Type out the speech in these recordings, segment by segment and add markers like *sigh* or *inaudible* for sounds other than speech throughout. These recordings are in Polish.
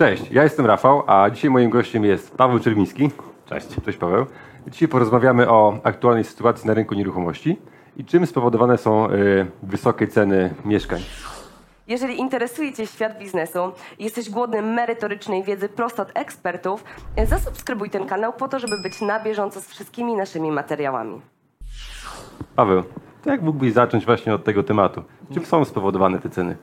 Cześć, ja jestem Rafał, a dzisiaj moim gościem jest Paweł Czerwiński. Cześć. Cześć Paweł. Dzisiaj porozmawiamy o aktualnej sytuacji na rynku nieruchomości i czym spowodowane są y, wysokie ceny mieszkań. Jeżeli interesuje Cię świat biznesu i jesteś głodny merytorycznej wiedzy prosto od ekspertów, zasubskrybuj ten kanał po to, żeby być na bieżąco z wszystkimi naszymi materiałami. Paweł, to jak mógłbyś zacząć właśnie od tego tematu? Czym są spowodowane te ceny?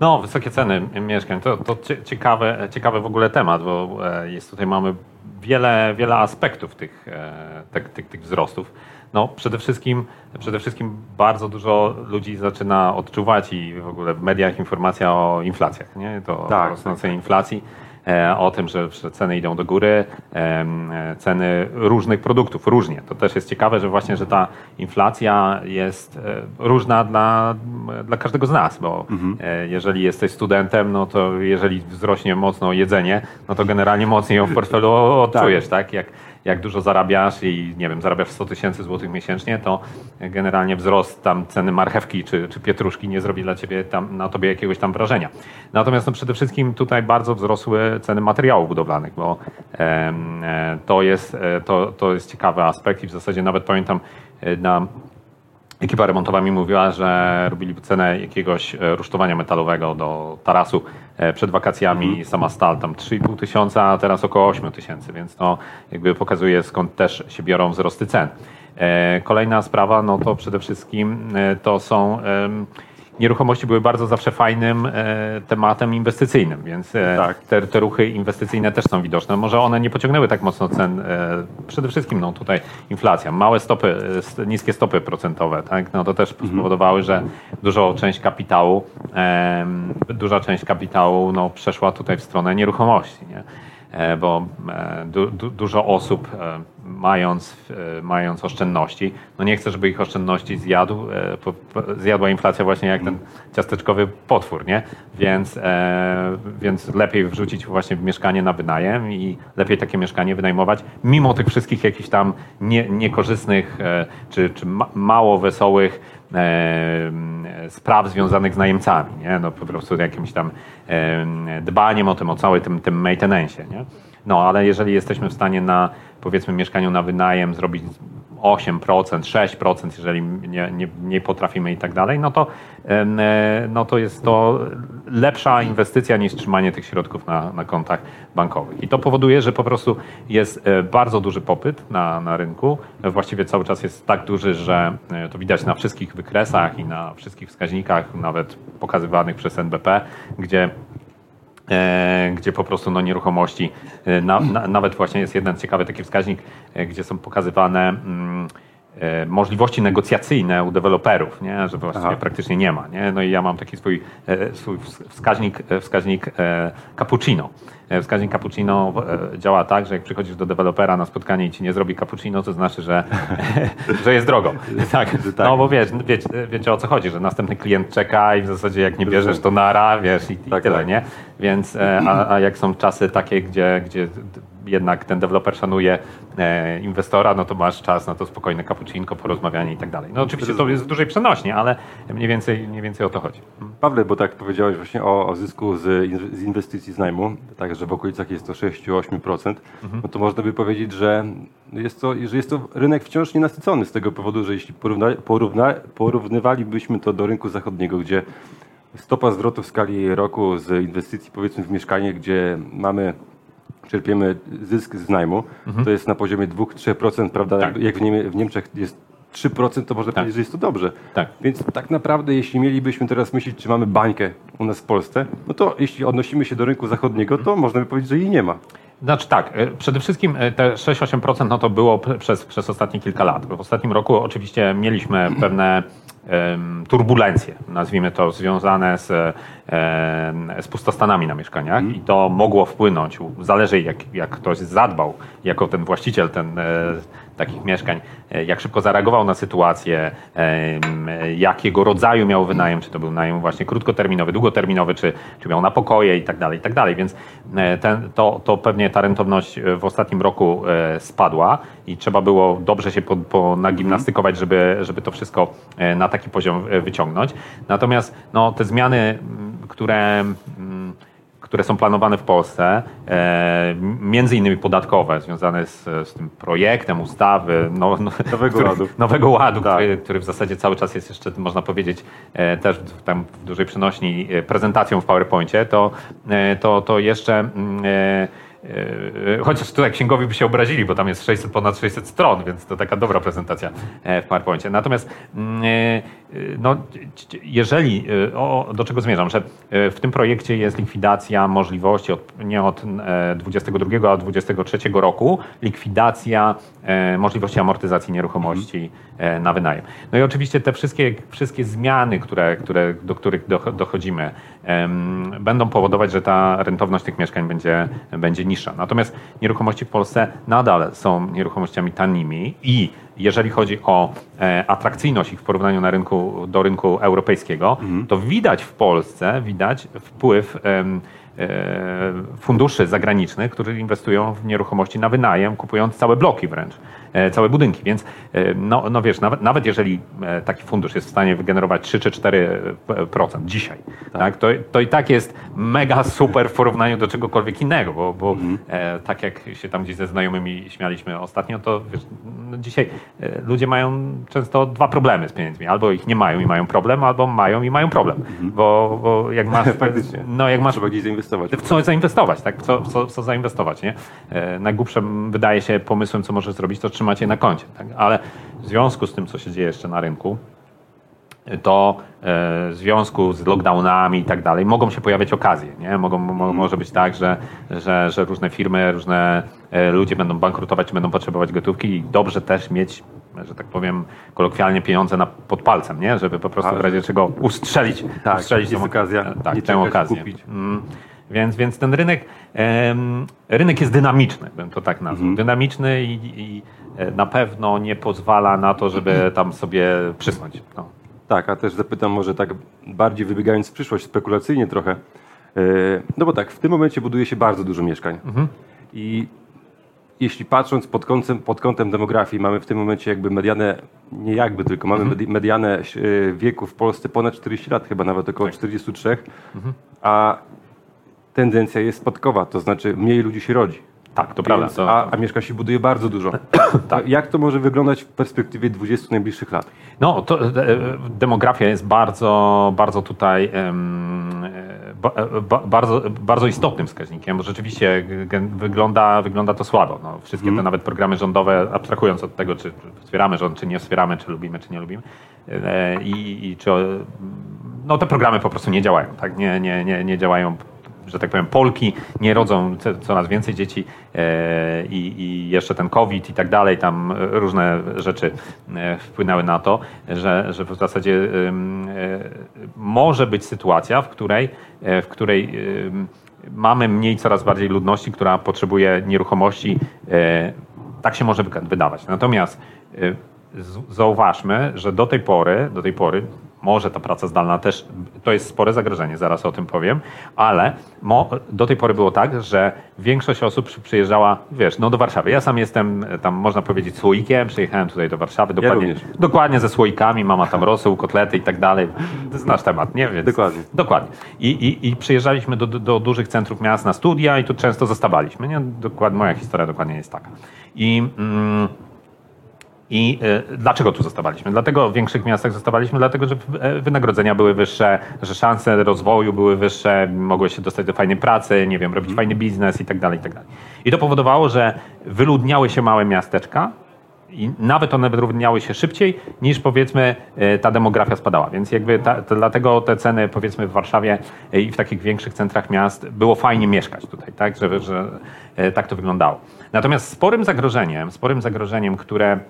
No, wysokie ceny mieszkań to, to cie- ciekawy, ciekawy w ogóle temat, bo e, jest tutaj mamy wiele, wiele aspektów tych, e, tych, tych, tych wzrostów. No, przede wszystkim, przede wszystkim bardzo dużo ludzi zaczyna odczuwać i w ogóle w mediach informacja o inflacjach, nie? To Tak, o rosnącej inflacji, e, o tym, że, że ceny idą do góry, e, ceny różnych produktów różnie. To też jest ciekawe, że właśnie, że ta inflacja jest e, różna dla, dla każdego z nas, bo e, jeżeli jesteś studentem, no to jeżeli wzrośnie mocno jedzenie, no to generalnie mocniej ją w portfelu odczujesz, tak? Jak, jak dużo zarabiasz i nie wiem, zarabiasz 100 tysięcy złotych miesięcznie, to generalnie wzrost tam ceny marchewki czy, czy pietruszki nie zrobi dla ciebie tam, na tobie jakiegoś tam wrażenia. Natomiast no, przede wszystkim tutaj bardzo wzrosły ceny materiałów budowlanych, bo e, to, jest, e, to, to jest ciekawy aspekt i w zasadzie nawet pamiętam e, na Ekipa remontowa mi mówiła, że robili cenę jakiegoś e, rusztowania metalowego do tarasu e, przed wakacjami, sama stal tam 3,5 tysiąca, a teraz około 8 tysięcy, więc to jakby pokazuje skąd też się biorą wzrosty cen. E, Kolejna sprawa, no to przede wszystkim to są nieruchomości były bardzo zawsze fajnym e, tematem inwestycyjnym, więc e, Tak. te, te ruchy inwestycyjne też są widoczne. Może one nie pociągnęły tak mocno cen. E, przede wszystkim no, tutaj inflacja, małe stopy, st- niskie stopy procentowe, tak? no, to też spowodowały, że dużo część kapitału, duża część kapitału no, przeszła tutaj w stronę nieruchomości. Nie? Bo du, du, dużo osób mając, e, mając oszczędności, no nie chce, żeby ich oszczędności zjadł, e, zjadła inflacja właśnie jak ten ciasteczkowy potwór, nie? Więc, e, więc lepiej wrzucić właśnie w mieszkanie na wynajem i lepiej takie mieszkanie wynajmować, mimo tych wszystkich jakichś tam nie, niekorzystnych czy, czy ma, mało wesołych spraw związanych z najemcami, nie? No po prostu jakimś tam dbaniem o tym, o całym tym, tym maintenance, nie? No, ale jeżeli jesteśmy w stanie na powiedzmy mieszkaniu na wynajem zrobić 8%, 6%, jeżeli nie, nie, nie potrafimy i tak dalej, no to, e, no to jest to lepsza inwestycja niż trzymanie tych środków na, na kontach bankowych. I to powoduje, że po prostu jest e, bardzo duży popyt na, na rynku. Właściwie cały czas jest tak duży, że e, to widać na wszystkich wykresach i na wszystkich wskaźnikach, nawet pokazywanych przez NBP, gdzie gdzie po prostu no, nieruchomości, e, na, na, nawet właśnie jest jeden ciekawy taki wskaźnik, e, gdzie są pokazywane mm, e, możliwości negocjacyjne u deweloperów, nie? że właściwie Aha. praktycznie nie ma. Nie? No i ja mam taki swój, e, swój ws- wskaźnik, e, wskaźnik e, cappuccino. E, Wskaźnik cappuccino e, działa tak, że jak przychodzisz do dewelopera na spotkanie i ci nie zrobi cappuccino, to znaczy, że, *laughs* że jest drogo. *laughs* Tak. tak. No bo wiesz, wiecie, wiecie o co chodzi, że następny klient czeka i w zasadzie jak nie bierzesz, to nara, wiesz, i, i Tak, tyle, tak. nie? Więc, e, a, a jak są czasy takie, gdzie, gdzie jednak ten deweloper szanuje e, inwestora, no to masz czas na to spokojne cappuccinko, porozmawianie i tak dalej. No oczywiście to jest w dużej przenośni, ale mniej więcej, mniej więcej o to chodzi. Pawle, bo tak powiedziałeś właśnie o, o zysku z, z inwestycji z najmu, tak, że w okolicach jest to 6-8%, no to można by powiedzieć, że jest, to, że jest to rynek wciąż nienasycony z tego powodu, że jeśli porówna, porówna, porównywalibyśmy to do rynku zachodniego, gdzie stopa zwrotu w skali roku z inwestycji powiedzmy w mieszkanie, gdzie mamy czerpiemy zysk z najmu, to jest na poziomie 2-3%, prawda? Tak. Jak w, Niemie, w Niemczech jest 3%, to można Tak. powiedzieć, że jest to dobrze. Tak. Więc tak naprawdę, jeśli mielibyśmy teraz myśleć, czy mamy bańkę u nas w Polsce, no to jeśli odnosimy się do rynku zachodniego, to można by powiedzieć, że jej nie ma. Znaczy tak, e, przede wszystkim e, te 6-8% no to było przez, przez ostatnie kilka lat. W ostatnim roku oczywiście mieliśmy pewne turbulencje, nazwijmy to, związane z, z pustostanami na mieszkaniach i to mogło wpłynąć, zależy jak, jak ktoś zadbał, jako ten właściciel ten, e, takich mieszkań, e, jak szybko zareagował na sytuację, jakiego rodzaju miał wynajem, czy to był najem właśnie krótkoterminowy, długoterminowy, czy, czy miał na pokoje i tak dalej, i tak dalej. Więc e, ten, to, to pewnie ta rentowność w ostatnim roku spadła i trzeba było dobrze się po, po nagimnastykować, żeby, żeby to wszystko e, na taki poziom e, wyciągnąć. Natomiast no, te zmiany, które, które są planowane w Polsce, e, między innymi podatkowe, związane z, z tym projektem ustawy no, no, Nowego który, Ładu. Nowego Ładu, Tak. który, który w zasadzie cały czas jest jeszcze, można powiedzieć, e, też w, tam w dużej przenośni prezentacją w PowerPoincie, to, e, to, to jeszcze e, Chociaż tutaj księgowi by się obrazili, bo tam jest 600, ponad 600 stron, więc to taka dobra prezentacja e, w PowerPoincie. Natomiast mm, e, e, no, jeżeli, e, o, do czego zmierzam, że e, w tym projekcie jest likwidacja możliwości od, nie od e, 22, a 23 roku, likwidacja możliwości amortyzacji nieruchomości na wynajem. No i oczywiście te wszystkie, wszystkie zmiany, które, które, do których doch- dochodzimy, będą powodować, że ta rentowność tych mieszkań będzie, będzie niższa. Natomiast nieruchomości w Polsce nadal są nieruchomościami tanimi i jeżeli chodzi o atrakcyjność ich w porównaniu na rynku, do rynku europejskiego, to widać w Polsce, widać wpływ e, funduszy zagranicznych, którzy inwestują w nieruchomości na wynajem, kupując całe bloki wręcz, e, całe budynki. Więc e, no, no wiesz, nawet, nawet jeżeli e, taki fundusz jest w stanie wygenerować 3 czy 4% dzisiaj, tak. to, to i tak jest mega super w porównaniu do czegokolwiek innego, bo, bo e, tak jak się tam gdzieś ze znajomymi śmialiśmy ostatnio, to wiesz, no dzisiaj e, ludzie mają często dwa problemy z pieniędzmi. Albo ich nie mają i mają problem, albo mają i mają problem. Bo, bo jak masz... *laughs* No jak masz Trzeba gdzieś zainwestować. w co zainwestować, tak? Co, co, co zainwestować, nie? E, najgłupszym wydaje się pomysłem, co możesz zrobić, to trzymać je na koncie, tak? Ale w związku z tym, co się dzieje jeszcze na rynku, to e, w związku z lockdownami i tak dalej mogą się pojawiać okazje. Nie? Mogą, mo, może być tak, że, że, że różne firmy, różne e, ludzie będą bankrutować, będą potrzebować gotówki i dobrze też mieć, że tak powiem kolokwialnie, pieniądze na, pod palcem, nie? żeby po prostu w razie czego ustrzelić, Tak, ustrzelić jest tą- okazja, e, nie tak, tę czekać, okazję. kupić. Mm. Więc, więc ten rynek, em, rynek jest dynamiczny, bym to tak nazwał. Mhm. Dynamiczny i, i e, na pewno nie pozwala na to, żeby *clears throat* tam sobie przysnąć. No. Tak, a też zapytam może tak bardziej wybiegając w przyszłość, spekulacyjnie trochę. Yy, No bo tak, w tym momencie buduje się bardzo dużo mieszkań. I jeśli patrząc pod kątem, pod kątem demografii, mamy w tym momencie jakby medianę, nie jakby tylko, mamy medi- medianę yy, wieku w Polsce ponad 40 lat, chyba nawet około 43, a tendencja jest spadkowa, to znaczy mniej ludzi się rodzi. Tak, to prawda. To, a, a mieszkań się buduje bardzo dużo. *coughs* tak. Jak to może wyglądać w perspektywie 20 najbliższych lat? No, to e, demografia jest bardzo, bardzo tutaj e, ba, ba, bardzo, bardzo istotnym wskaźnikiem, bo rzeczywiście gen- wygląda, wygląda to słabo. No, wszystkie te nawet programy rządowe, abstrahując od tego, czy wspieramy rząd, czy nie wspieramy, czy lubimy, czy nie lubimy, e, i, i czy, no te programy po prostu nie działają, tak? Nie, nie, nie, nie działają że tak powiem, Polki nie rodzą coraz więcej dzieci e, i, i jeszcze ten COVID i tak dalej, tam różne rzeczy e, wpłynęły na to, że, że w zasadzie e, może być sytuacja, w której, w której mamy mniej coraz bardziej ludności, która potrzebuje nieruchomości. Tak się może wydawać. Natomiast zauważmy, że do tej pory, do tej pory może ta praca zdalna też, to jest spore zagrożenie, zaraz o tym powiem, ale mo, do tej pory było tak, że większość osób przy- przyjeżdżała, wiesz, no do Warszawy. Ja sam jestem e, tam, można powiedzieć, słoikiem, przyjechałem tutaj do Warszawy, dokładnie, również. dokładnie ze słoikami, mama tam rosół, kotlety i tak dalej. Znasz temat, nie? Więc, Dokładnie. Dokładnie. I, i, i przyjeżdżaliśmy do, do, do dużych centrów miast na studia i tu często zostawaliśmy. Nie? Dokładnie, moja historia dokładnie jest taka. I... Mm, i e, dlaczego tu zostawaliśmy? Dlatego w większych miastach zostawaliśmy, dlatego że e, wynagrodzenia były wyższe, że szanse rozwoju były wyższe, mogłeś się dostać do fajnej pracy, nie wiem, robić fajny biznes i tak dalej, i tak dalej. I to powodowało, że wyludniały się małe miasteczka i nawet one wyludniały się szybciej niż powiedzmy e, ta demografia spadała. Więc jakby ta, dlatego te ceny powiedzmy w Warszawie i w takich większych centrach miast było fajnie mieszkać tutaj, tak, że, że tak to wyglądało. Natomiast sporym zagrożeniem, sporym zagrożeniem, które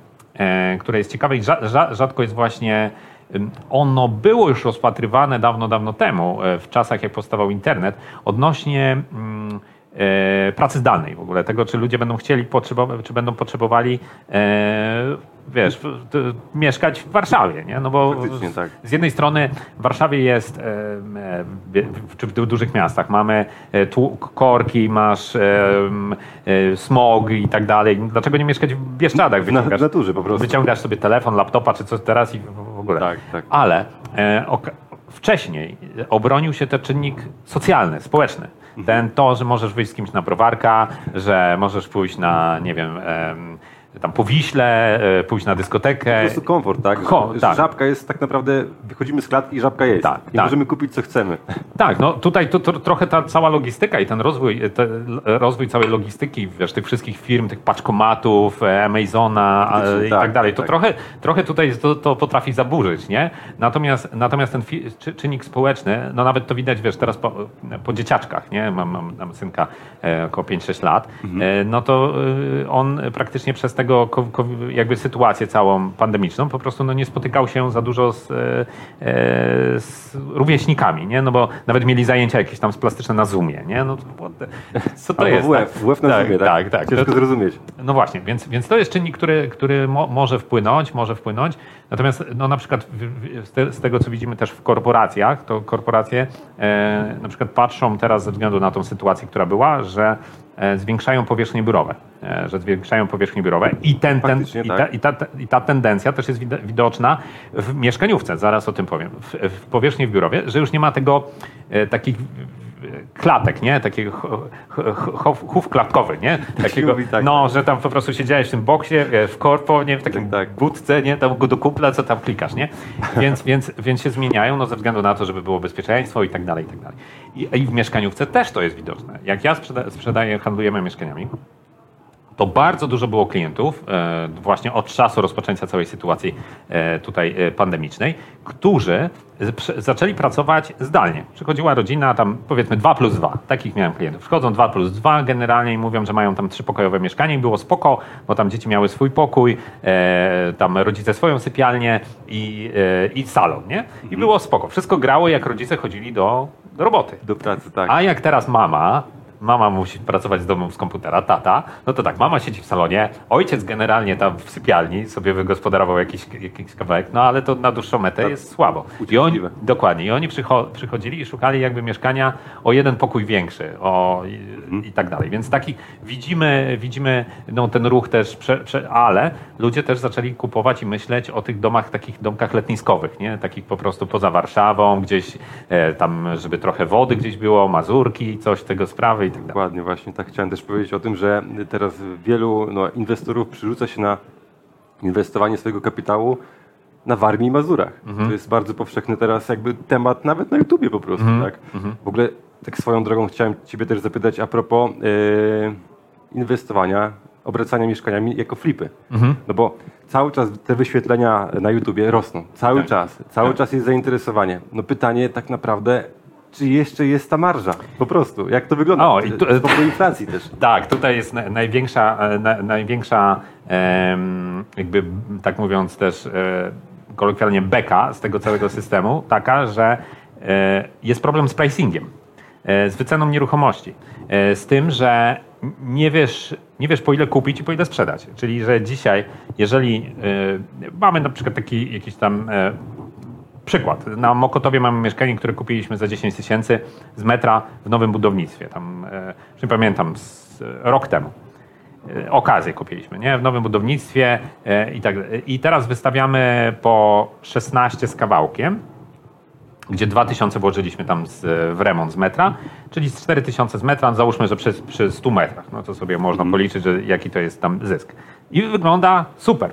które jest ciekawe i rza- rza- rzadko jest właśnie. Ono było już rozpatrywane dawno, dawno temu, e, w czasach jak powstawał internet, odnośnie mm, e, pracy zdalnej w ogóle, tego czy ludzie będą chcieli, czy będą potrzebowali e, wiesz, mieszkać w Warszawie, nie? No bo tak. z jednej strony w Warszawie jest, czy w du- dużych miastach mamy e, korki, masz e, smog i tak dalej. Dlaczego nie mieszkać w Bieszczadach? Na- Wyciągasz, naturze po prostu. Wyciągasz sobie telefon, laptopa czy coś teraz i w ogóle. Tak, tak. Ale e, wcześniej obronił się ten czynnik socjalny, społeczny. Ten to, że możesz wyjść z kimś na browarka, że możesz pójść na, nie wiem, em, tam po Wiśle, e, pójść na dyskotekę. Po prostu komfort, tak? Że tak. Żabka jest tak naprawdę, wychodzimy z klatki i żabka jest. Tak, I tak. możemy kupić co chcemy. Tak, no tutaj to, to, trochę ta cała logistyka i ten rozwój, te, rozwój całej logistyki, wiesz, tych wszystkich firm, tych paczkomatów, e, Amazona a, i Tak, tak dalej, to tak. trochę, trochę tutaj to, to potrafi zaburzyć, nie? Natomiast, natomiast ten czy, czynnik społeczny, no nawet to widać, wiesz, teraz po, po dzieciaczkach, nie? Mam, mam, mam synka e, około 5-6 lat, e, no to e, on praktycznie przez tego jakby sytuację całą pandemiczną po prostu no, nie spotykał się za dużo z, e, e, z rówieśnikami, nie? No bo nawet mieli zajęcia jakieś tam z plastyczne na Zoomie, nie? No co to Albo jest? WF, WF na tak, Zoomie, tak? tak, tak. Ciężko To- zrozumieć. no właśnie, więc, więc to jest czynnik, który, który mo, może wpłynąć, może wpłynąć. Natomiast no na przykład z, te, z tego, co widzimy też w korporacjach, to korporacje e, na przykład patrzą teraz ze względu na tą sytuację, która była, że zwiększają powierzchnie biurowe, e, że zwiększają powierzchnie biurowe i, ten, ten, Faktycznie, i, ta, tak. i, ta, i ta tendencja też jest wid- widoczna w mieszkaniówce, zaraz o tym powiem, w, w powierzchni w biurowie, że już nie ma tego e, takich klatek, nie? Takiego ch- ch- ch- chów klatkowy, nie? Takiego, mówi, tak. no, że tam po prostu siedziałeś w tym boksie, wiesz, w korpo, nie? W takim Tak, tak. budce, nie? Tam do kupla, co tam klikasz, nie? Więc, *laughs* więc, więc się zmieniają, no ze względu na to, żeby było bezpieczeństwo i tak dalej, i tak dalej. I, I w mieszkaniówce też to jest widoczne. Jak ja sprzeda- sprzedaję, handlujemy mieszkaniami, to bardzo dużo było klientów, e, właśnie od czasu rozpoczęcia całej sytuacji e, tutaj e, pandemicznej, którzy zaczęli pracować zdalnie. Przychodziła rodzina, tam powiedzmy 2 plus 2, takich miałem klientów. Przychodzą 2 plus 2 generalnie i mówią, że mają tam trzypokojowe mieszkanie i było spoko, bo tam dzieci miały swój pokój, tam rodzice swoją sypialnię i, i salon, nie? I było spoko. Wszystko grało, jak rodzice chodzili do, do roboty. Do pracy, tak. A jak teraz mama, mama musi pracować z domu z komputera, tata, no to tak, mama siedzi w salonie, ojciec generalnie tam w sypialni sobie wygospodarował jakiś, jakiś kawałek, no ale to na dłuższą metę Tak. jest słabo. I oni, dokładnie, i oni przycho, przychodzili i szukali jakby mieszkania o jeden pokój większy o, i, Mhm. i tak dalej. Więc taki widzimy, widzimy no, ten ruch też, prze, prze, ale ludzie też zaczęli kupować i myśleć o tych domach, takich domkach letniskowych, nie? Takich po prostu poza Warszawą, gdzieś e, tam, żeby trochę wody gdzieś było, Mazurki, coś tego sprawy tak dalej. Dokładnie, właśnie tak chciałem też powiedzieć o tym, że teraz wielu no, inwestorów przerzuca się na inwestowanie swojego kapitału na Warmii i Mazurach. Mhm. To jest bardzo powszechny teraz jakby temat nawet na YouTubie po prostu, Mhm. tak? W ogóle tak swoją drogą chciałem ciebie też zapytać a propos e, inwestowania, obracania mieszkaniami jako flipy. Mhm. No bo cały czas te wyświetlenia na YouTubie rosną. Cały Tak. czas. Cały Tak. czas jest zainteresowanie. No pytanie tak naprawdę, czy jeszcze jest ta marża? Po prostu. Jak to wygląda? O, i tu- Z powodu inflacji też. *laughs* Tak, tutaj jest na, największa, e, na, największa em, jakby tak mówiąc też e, kolokwialnie beka z tego całego systemu, taka, że e, jest problem z pricingiem, e, z wyceną nieruchomości, e, z tym, że nie wiesz, nie wiesz po ile kupić i po ile sprzedać. Czyli, że dzisiaj, jeżeli e, mamy na przykład taki jakiś tam e, Przykład. Na Mokotowie mamy mieszkanie, które kupiliśmy za 10 tysięcy z metra w nowym budownictwie. Tam, e, już nie pamiętam, z, e, rok temu. E, okazję kupiliśmy, nie? W nowym budownictwie e, i tak. I teraz wystawiamy po 16 z kawałkiem, gdzie 2000 włożyliśmy tam z, w remont z metra, czyli z 4000 z metra, załóżmy, że przy, przy 100 metrach. No to sobie można policzyć, że jaki to jest tam zysk. I wygląda super.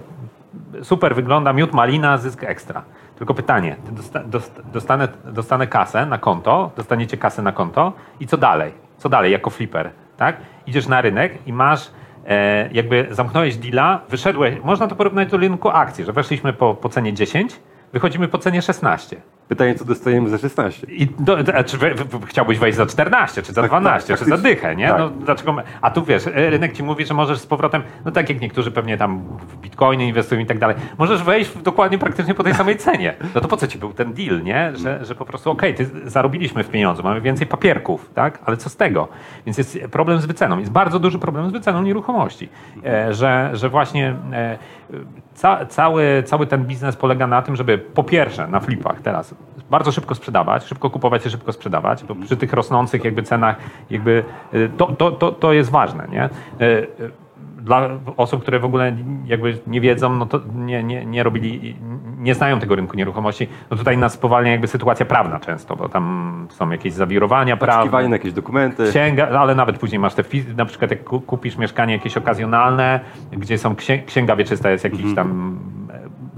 Super wygląda, miód malina, zysk ekstra. Tylko pytanie, dosta, dost, dostanę, dostanę kasę na konto, dostaniecie kasę na konto i co dalej? Co dalej jako flipper, tak? Idziesz na rynek i masz e, jakby zamknąłeś deala, wyszedłeś, można to porównać do rynku akcji, że weszliśmy po, po cenie 10, wychodzimy po cenie 16. Pytanie, co dostajemy za 16? I do, a czy we, w- chciałbyś wejść za 14, czy za Tak, 12, tak, czy za faktycznie. dychę, nie? Tak. No, dlaczego, a tu wiesz, e, rynek ci mówi, że możesz z powrotem, no tak jak niektórzy pewnie tam w bitcoiny inwestują i tak dalej, możesz wejść dokładnie praktycznie po tej samej cenie. No to po co ci był ten deal, nie? Że, że po prostu okej, ty zarobiliśmy w pieniądze, mamy więcej papierków, tak? Ale co z tego? Więc jest problem z wyceną. Jest bardzo duży problem z wyceną nieruchomości. E, że, że właśnie e, ca, cały, cały ten biznes polega na tym, żeby po pierwsze na flipach teraz bardzo szybko sprzedawać, szybko kupować i szybko sprzedawać, bo przy tych rosnących jakby cenach jakby y, to, to, to, to jest ważne, nie? Y, y, Dla osób, które w ogóle jakby nie wiedzą, no to nie, nie, nie robili, nie znają tego rynku nieruchomości, no tutaj nas spowalnia jakby sytuacja prawna często, bo tam są jakieś zawirowania prawne. na jakieś dokumenty. Księga, ale nawet później masz te, na przykład jak ku- kupisz mieszkanie jakieś okazjonalne, gdzie są księ- księga wieczysta, jest jakiś tam e,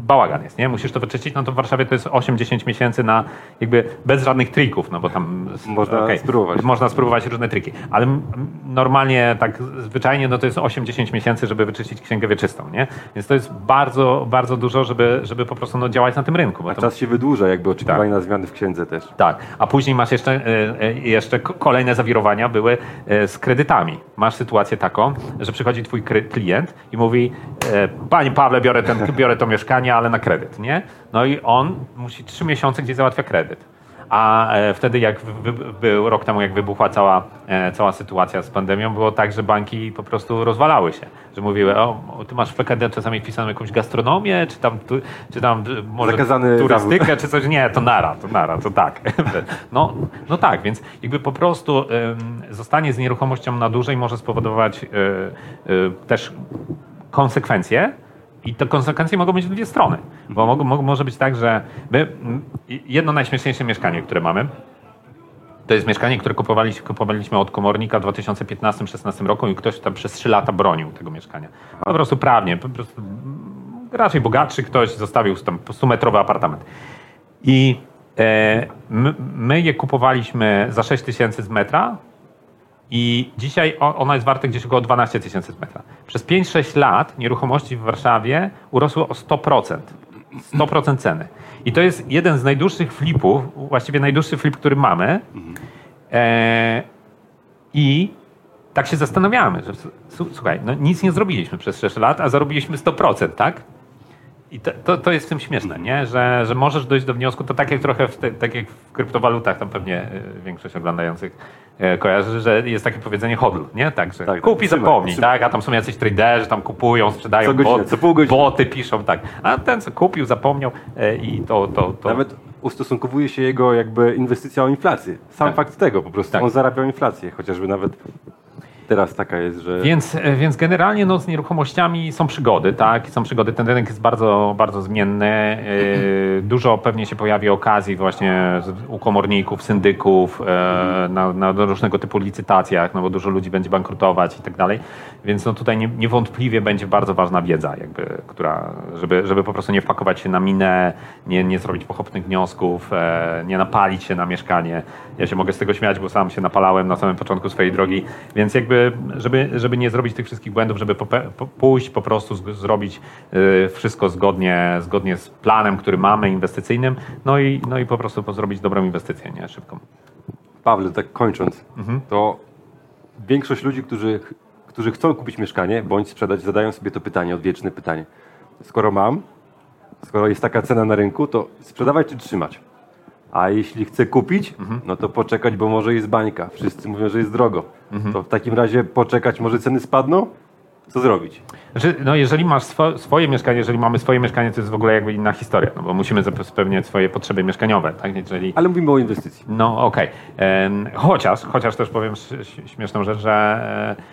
bałagan jest, nie? Musisz to wyczyścić, no to w Warszawie to jest 8-10 miesięcy na jakby bez żadnych trików, no bo tam... Można okej, spróbować. Można spróbować różne triki, ale normalnie, tak zwyczajnie, no to jest 8-10 miesięcy, żeby wyczyścić księgę wieczystą, nie? Więc to jest bardzo, bardzo dużo, żeby, żeby po prostu no, działać na tym rynku. A to- czas się wydłuża, jakby oczekiwanie Tak. na zmiany w księdze też. tak, a później masz jeszcze, e, e, jeszcze kolejne zawirowania były e, z kredytami. Masz sytuację taką, że przychodzi twój klient i mówi, panie Pawle, biorę, ten, *laughs* biorę to mieszkanie, ale na kredyt, nie? No i on musi trzy miesiące gdzieś załatwia kredyt. A e, wtedy, jak był rok temu, jak wybuchła cała, e, cała sytuacja z pandemią, było tak, że banki po prostu rozwalały się. Że mówiły, o, ty masz w PKD czasami wpisaną jakąś gastronomię, czy tam, tu, czy tam e, może Zakazany turystykę, zawód. czy coś. Nie, to nara, to nara, to tak. *laughs* No, no tak, więc jakby po prostu zostanie z nieruchomością na dłużej może spowodować y, też konsekwencje. I te konsekwencje mogą być w dwie strony. Bo mogą, mo- może być tak, że my, jedno najśmieszniejsze mieszkanie, które mamy, to jest mieszkanie, które kupowaliśmy, kupowaliśmy od komornika w 2015-16 roku i ktoś tam przez 3 lata bronił tego mieszkania. Po prostu prawnie, po prostu raczej bogatszy ktoś zostawił tam 100-metrowy apartament. I e, my, my je kupowaliśmy za 6 tysięcy z metra i dzisiaj ona jest warta gdzieś około 12 tysięcy metra. Przez 5-6 lat nieruchomości w Warszawie urosły o 100%. 100% ceny. I to jest jeden z najdłuższych flipów, właściwie najdłuższy flip, który mamy. E, I tak się zastanawiamy, że słuchaj, no nic nie zrobiliśmy przez 6 lat, a zarobiliśmy 100%, tak? I to, to, to jest w tym śmieszne, nie? Że, że możesz dojść do wniosku, to tak jak trochę w te, tak jak w kryptowalutach, tam pewnie y, większość oglądających kojarzy, że jest takie powiedzenie hodl, nie? Tak, że Tak, kup i zapomnij, tak? A tam są jacyś traderzy, tam kupują, sprzedają, Co godzinę, co pół godziny. boty piszą, tak. A ten, co kupił, zapomniał y, i to... to, to Nawet ustosunkowuje się jego jakby inwestycja o inflację. Sam Tak. fakt tego po prostu. Tak. On zarabiał inflację, chociażby nawet teraz taka jest, że Więc, e, więc generalnie no, z nieruchomościami są przygody, tak? Są przygody. Ten rynek jest bardzo, bardzo zmienny. Yy, Dużo pewnie się pojawi okazji właśnie u komorników, syndyków, e, na, na różnego typu licytacjach, no bo dużo ludzi będzie bankrutować i tak dalej. Więc no tutaj nie, niewątpliwie będzie bardzo ważna wiedza, jakby, która, żeby, żeby po prostu nie wpakować się na minę, nie, nie zrobić pochopnych wniosków, e, nie napalić się na mieszkanie. Ja się mogę z tego śmiać, bo sam się napalałem na samym początku swojej drogi, więc jakby, żeby, żeby nie zrobić tych wszystkich błędów, żeby pope- po, pójść po prostu z, zrobić y, wszystko zgodnie, zgodnie z planem, który mamy, inwestycyjnym, no i, no i po prostu po- zrobić dobrą inwestycję, nie szybką. Pawle, tak kończąc, Mhm. to większość ludzi, którzy, którzy chcą kupić mieszkanie bądź sprzedać, zadają sobie to pytanie, odwieczne pytanie. Skoro mam, skoro jest taka cena na rynku, to sprzedawać czy trzymać? A jeśli chcę kupić, Mhm. no to poczekać, bo może jest bańka. Wszyscy mówią, że jest drogo. Mhm. To w takim razie poczekać, może ceny spadną? Co zrobić? Znaczy, no jeżeli masz swo, swoje mieszkanie, jeżeli mamy swoje mieszkanie, to jest w ogóle jakby inna historia, no bo musimy zap- spełniać swoje potrzeby mieszkaniowe, tak? Jeżeli, Ale mówimy o inwestycji. No okej. Em, Chociaż, chociaż też powiem śmieszną rzecz, że e,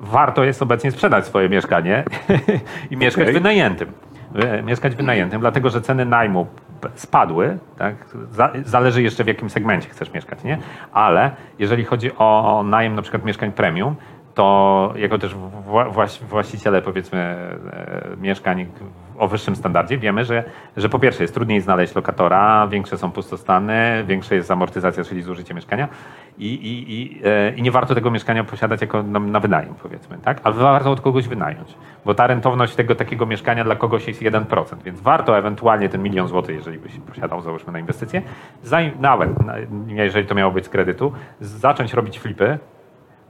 warto jest obecnie sprzedać swoje mieszkanie *laughs* i mieszkać Okej. wynajętym. E, Mieszkać wynajętym, dlatego że ceny najmu spadły, tak? Za, zależy jeszcze w jakim segmencie chcesz mieszkać, nie? Ale jeżeli chodzi o, najem na przykład mieszkań premium, to jako też wła- właś- właściciele powiedzmy e, mieszkań o wyższym standardzie wiemy, że, że po pierwsze jest trudniej znaleźć lokatora, większe są pustostany, większa jest amortyzacja, czyli zużycie mieszkania i, i, i, e, i nie warto tego mieszkania posiadać jako na, na wynajem powiedzmy, tak? Ale warto od kogoś wynająć, bo ta rentowność tego takiego mieszkania dla kogoś jest 1%, więc warto ewentualnie ten milion złotych, jeżeli byś posiadał załóżmy na inwestycje, zanim, nawet na- jeżeli to miało być z kredytu, zacząć robić flipy,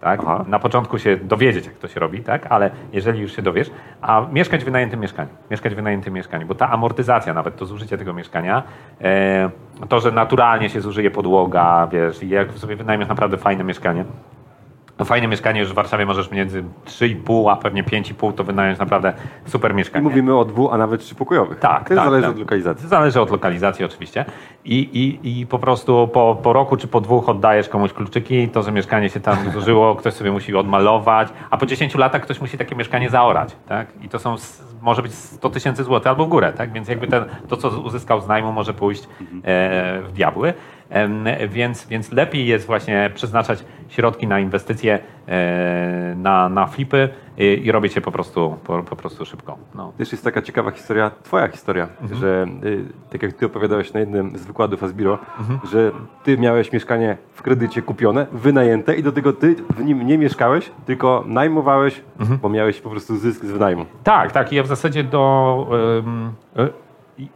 tak? Aha. Na początku się dowiedzieć, jak to się robi, tak? Ale jeżeli już się dowiesz, a mieszkać w wynajętym mieszkaniu, mieszkać w wynajętym mieszkaniu, bo ta amortyzacja, nawet to zużycie tego mieszkania, e, to, że naturalnie się zużyje podłoga, wiesz, i jak sobie wynajmiesz naprawdę fajne mieszkanie, no fajne mieszkanie już w Warszawie możesz między 3,5 a pewnie 5,5 to wynająć naprawdę super I mieszkanie. mówimy o dwu, a nawet trzypokojowych. Tak, To tak, zależy tak. od lokalizacji. Zależy od lokalizacji oczywiście. I, i, i po prostu po, po roku czy po dwóch oddajesz komuś kluczyki, to, że mieszkanie się tam zużyło, *laughs* ktoś sobie musi odmalować, a po 10 latach ktoś musi takie mieszkanie zaorać. Tak? I to są może być 100 tysięcy złotych albo w górę, tak? Więc jakby ten, to, co uzyskał z najmu, może pójść e, w diabły. Więc, więc lepiej jest właśnie przeznaczać środki na inwestycje, e, na, na flipy i, i robić je po prostu, po, po prostu szybko. No. Też jest taka ciekawa historia, twoja historia, Mhm. że y, tak jak ty opowiadałeś na jednym z wykładów Asbiro, Mhm. że ty miałeś mieszkanie w kredycie kupione, wynajęte i do tego ty w nim nie mieszkałeś, tylko najmowałeś, Mhm. bo miałeś po prostu zysk z wynajmu. Tak, tak. Ja w zasadzie do. ym, y,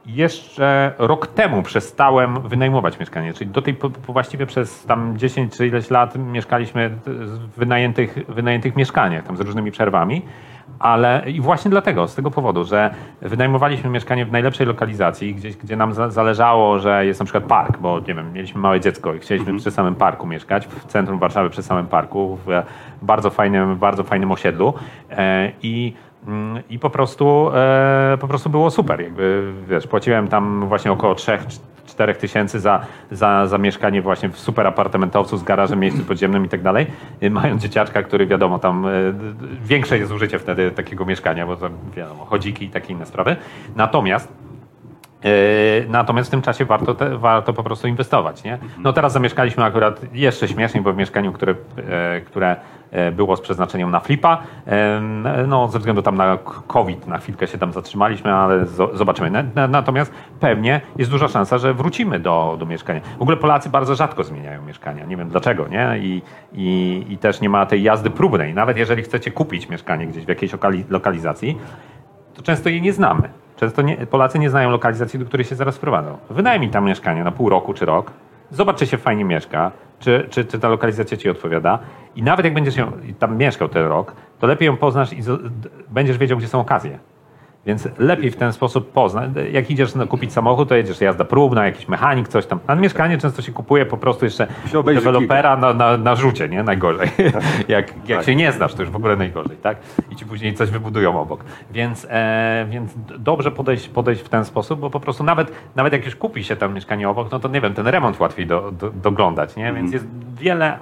jeszcze rok temu przestałem wynajmować mieszkanie, czyli do tej po- po- właściwie przez tam 10 czy ileś lat mieszkaliśmy w wynajętych, wynajętych mieszkaniach, tam z różnymi przerwami. Ale i właśnie dlatego, z tego powodu, że wynajmowaliśmy mieszkanie w najlepszej lokalizacji, gdzieś, gdzie nam za, zależało, że jest na przykład park, bo nie wiem, mieliśmy małe dziecko i chcieliśmy przy samym parku mieszkać, w centrum Warszawy przy samym parku, w bardzo fajnym, bardzo fajnym osiedlu. E, I I po prostu, e, po prostu było super. Jakby, wiesz, płaciłem tam właśnie około 3-4 tysięcy za, za, za mieszkanie właśnie w super apartamentowcu z garażem, miejscem podziemnym i tak dalej. I Mając dzieciaczka, który wiadomo, tam e, większe jest zużycie wtedy takiego mieszkania, bo tam wiadomo, chodziki i takie inne sprawy. Natomiast E, Natomiast w tym czasie warto, te, warto po prostu inwestować. Nie? No teraz zamieszkaliśmy akurat jeszcze śmieszniej, bo w mieszkaniu, które, e, które e, było z przeznaczeniem na flipa. E, No, ze względu tam na COVID na chwilkę się tam zatrzymaliśmy, ale zo- zobaczymy. Na- na- Natomiast pewnie jest duża szansa, że wrócimy do, do mieszkania. W ogóle Polacy bardzo rzadko zmieniają mieszkania. Nie wiem dlaczego, nie? I, i, i też nie ma tej jazdy próbnej. Nawet jeżeli chcecie kupić mieszkanie gdzieś w jakiejś okali- lokalizacji, to często jej nie znamy. Często nie, Polacy nie znają lokalizacji, do której się zaraz wprowadzą. Wynajmij tam mieszkanie na pół roku czy rok, zobacz, czy się fajnie mieszka, czy, czy, czy ta lokalizacja ci odpowiada. I nawet jak będziesz ją, tam mieszkał ten rok, to lepiej ją poznasz i z, będziesz wiedział, gdzie są okazje. Więc lepiej w ten sposób poznać. Jak idziesz kupić samochód, to jedziesz jazda próbna, jakiś mechanik, coś tam. A mieszkanie często się kupuje po prostu jeszcze dewelopera na, na, na rzucie, nie? Najgorzej. *laughs* jak jak Tak. się nie znasz, to już w ogóle najgorzej, tak? I ci później coś wybudują obok. Więc, e, więc dobrze podejść, podejść w ten sposób, bo po prostu nawet, nawet jak już kupi się tam mieszkanie obok, no to nie wiem, ten remont łatwiej do, do, doglądać, nie? Więc jest wiele,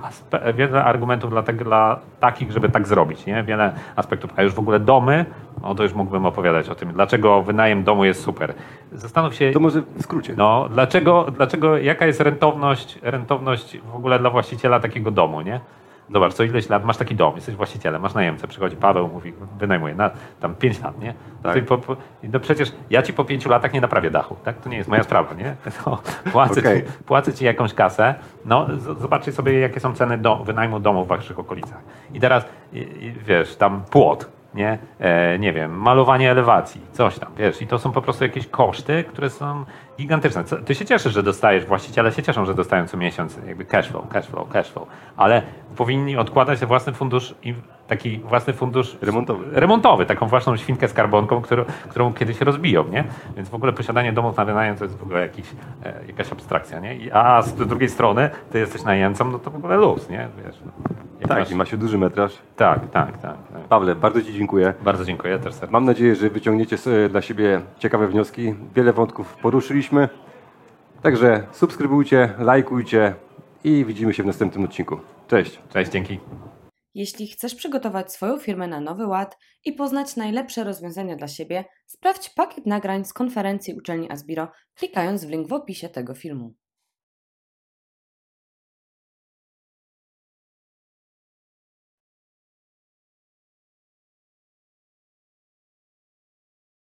wiele argumentów dla, tego, dla takich, żeby tak zrobić, nie? Wiele aspektów. A już w ogóle domy, no to już mógłbym opowiadać o tym, dlaczego wynajem domu jest super. Zastanów się, To może w skrócie. no, dlaczego, dlaczego, jaka jest rentowność, rentowność w ogóle dla właściciela takiego domu, nie? Zobacz, co ileś lat masz taki dom, jesteś właścicielem, masz najemcę, przychodzi Paweł, mówi, wynajmuje na tam 5 lat, nie? Tak. Ty Po, po, no przecież ja ci po 5 latach nie naprawię dachu, tak? To nie jest moja sprawa, nie? *laughs* No, płacę, Okej. ci, płacę ci jakąś kasę, no z- zobaczcie sobie, jakie są ceny do, wynajmu domu w waszych okolicach. I teraz, i, i, wiesz, tam płot, nie? E, nie wiem, malowanie elewacji, coś tam, wiesz, i to są po prostu jakieś koszty, które są gigantyczne. Co, ty się cieszysz, że dostajesz, właściciele się cieszą, że dostają co miesiąc jakby cash flow, cash flow, cash flow, ale powinni odkładać własny fundusz, i taki własny fundusz Remontowy. remontowy, taką własną świnkę skarbonką, którą, którą kiedyś rozbiją, nie? Więc w ogóle posiadanie domów na wynajem to jest w ogóle jakiś, e, jakaś abstrakcja, nie? I- A z drugiej strony ty jesteś najemcą, no to w ogóle luz, nie? Wiesz, no. Jak Tak, masz- i ma się duży metraż. tak, tak, tak, tak. Pawle, bardzo Ci dziękuję. Bardzo dziękuję też serdecznie. Mam nadzieję, że wyciągniecie sobie dla siebie ciekawe wnioski. Wiele wątków poruszyliśmy. Także subskrybujcie, lajkujcie i widzimy się w następnym odcinku. Cześć! Cześć, dzięki. Jeśli chcesz przygotować swoją firmę na nowy ład i poznać najlepsze rozwiązania dla siebie, sprawdź pakiet nagrań z konferencji uczelni Asbiro, klikając w link w opisie tego filmu.